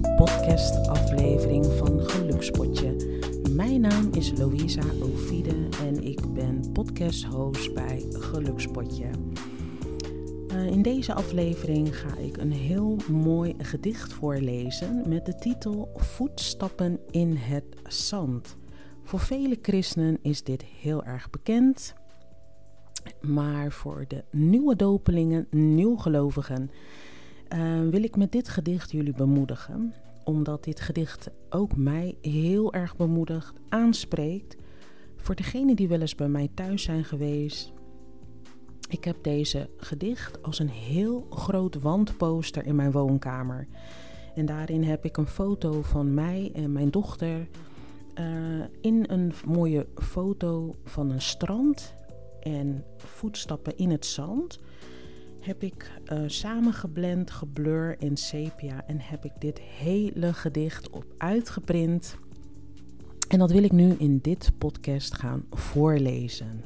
podcastaflevering van Gelukspotje. Mijn naam is Louisa Ovide en ik ben podcasthost bij Gelukspotje. Eh, in deze aflevering ga ik een heel mooi gedicht voorlezen met de titel Voetstappen in het zand. Voor vele christenen is dit heel erg bekend, maar voor de nieuwe dopelingen, nieuwgelovigen uh, wil ik met dit gedicht jullie bemoedigen omdat dit gedicht ook mij heel erg bemoedigt, aanspreekt. Voor degenen die wel eens bij mij thuis zijn geweest. Ik heb deze gedicht als een heel groot wandposter in mijn woonkamer. En daarin heb ik een foto van mij en mijn dochter. Uh, in een mooie foto van een strand en voetstappen in het zand heb ik uh, samengeblend, geblur in sepia en heb ik dit hele gedicht op uitgeprint. En dat wil ik nu in dit podcast gaan voorlezen.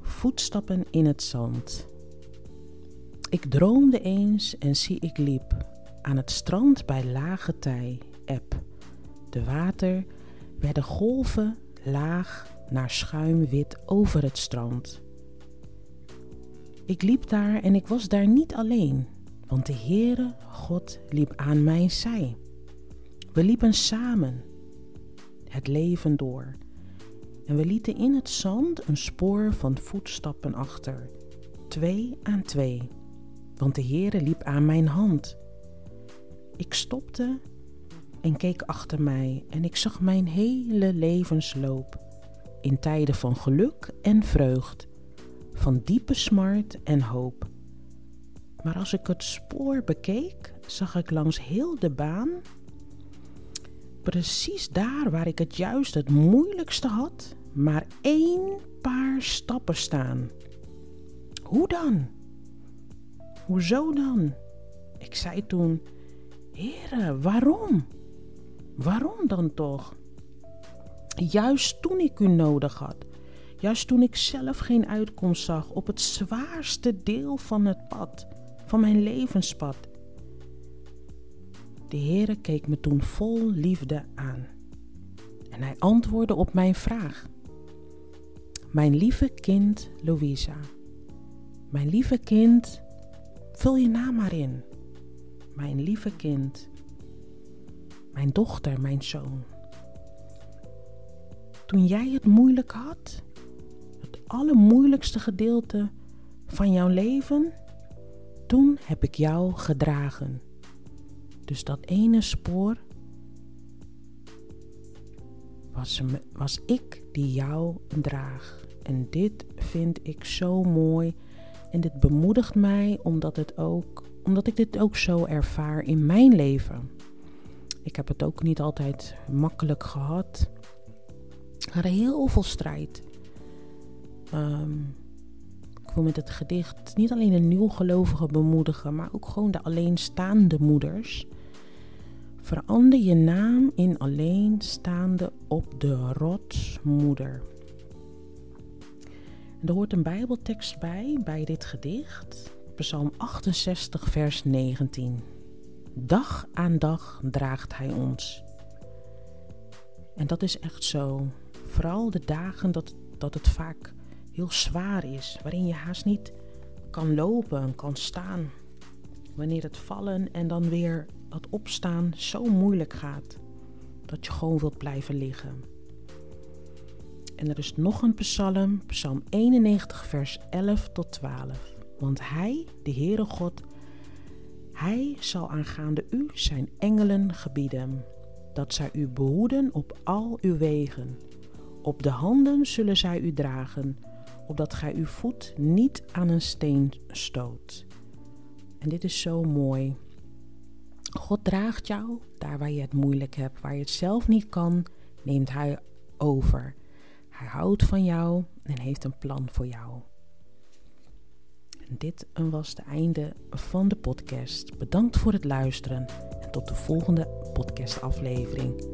Voetstappen in het zand. Ik droomde eens en zie ik liep aan het strand bij lage tij, eb. De water werden golven laag naar schuimwit over het strand. Ik liep daar en ik was daar niet alleen, want de Heere God liep aan mijn zij. We liepen samen het leven door en we lieten in het zand een spoor van voetstappen achter, twee aan twee, want de Heere liep aan mijn hand. Ik stopte en keek achter mij en ik zag mijn hele levensloop in tijden van geluk en vreugd van diepe smart en hoop. Maar als ik het spoor bekeek, zag ik langs heel de baan, precies daar waar ik het juist het moeilijkste had, maar één paar stappen staan. Hoe dan? Hoezo dan? Ik zei toen: Heren, waarom? Waarom dan toch? Juist toen ik u nodig had, Juist toen ik zelf geen uitkomst zag op het zwaarste deel van het pad, van mijn levenspad. De Heere keek me toen vol liefde aan. En hij antwoordde op mijn vraag. Mijn lieve kind Louisa. Mijn lieve kind, vul je naam maar in. Mijn lieve kind. Mijn dochter, mijn zoon. Toen jij het moeilijk had, allermoeilijkste gedeelte van jouw leven, toen heb ik jou gedragen. Dus dat ene spoor was, was ik die jou draag. En dit vind ik zo mooi. En dit bemoedigt mij omdat, het ook, omdat ik dit ook zo ervaar in mijn leven. Ik heb het ook niet altijd makkelijk gehad. Had heel veel strijd. Um, ik wil met het gedicht niet alleen de nieuwgelovigen bemoedigen, maar ook gewoon de alleenstaande moeders. Verander je naam in alleenstaande op de rotsmoeder. Er hoort een Bijbeltekst bij, bij dit gedicht. Psalm 68, vers 19. Dag aan dag draagt hij ons. En dat is echt zo. Vooral de dagen dat, dat het vaak heel zwaar is, waarin je haast niet kan lopen, kan staan. Wanneer het vallen en dan weer dat opstaan zo moeilijk gaat, dat je gewoon wilt blijven liggen. En er is nog een psalm, psalm 91, vers 11 tot 12. Want Hij, de Heere God, Hij zal aangaande u zijn engelen gebieden, dat zij u behoeden op al uw wegen. Op de handen zullen zij u dragen, opdat gij uw voet niet aan een steen stoot. En dit is zo mooi. God draagt jou daar waar je het moeilijk hebt, waar je het zelf niet kan, neemt Hij over. Hij houdt van jou en heeft een plan voor jou. Dit was het einde van de podcast. Bedankt voor het luisteren en tot de volgende podcastaflevering.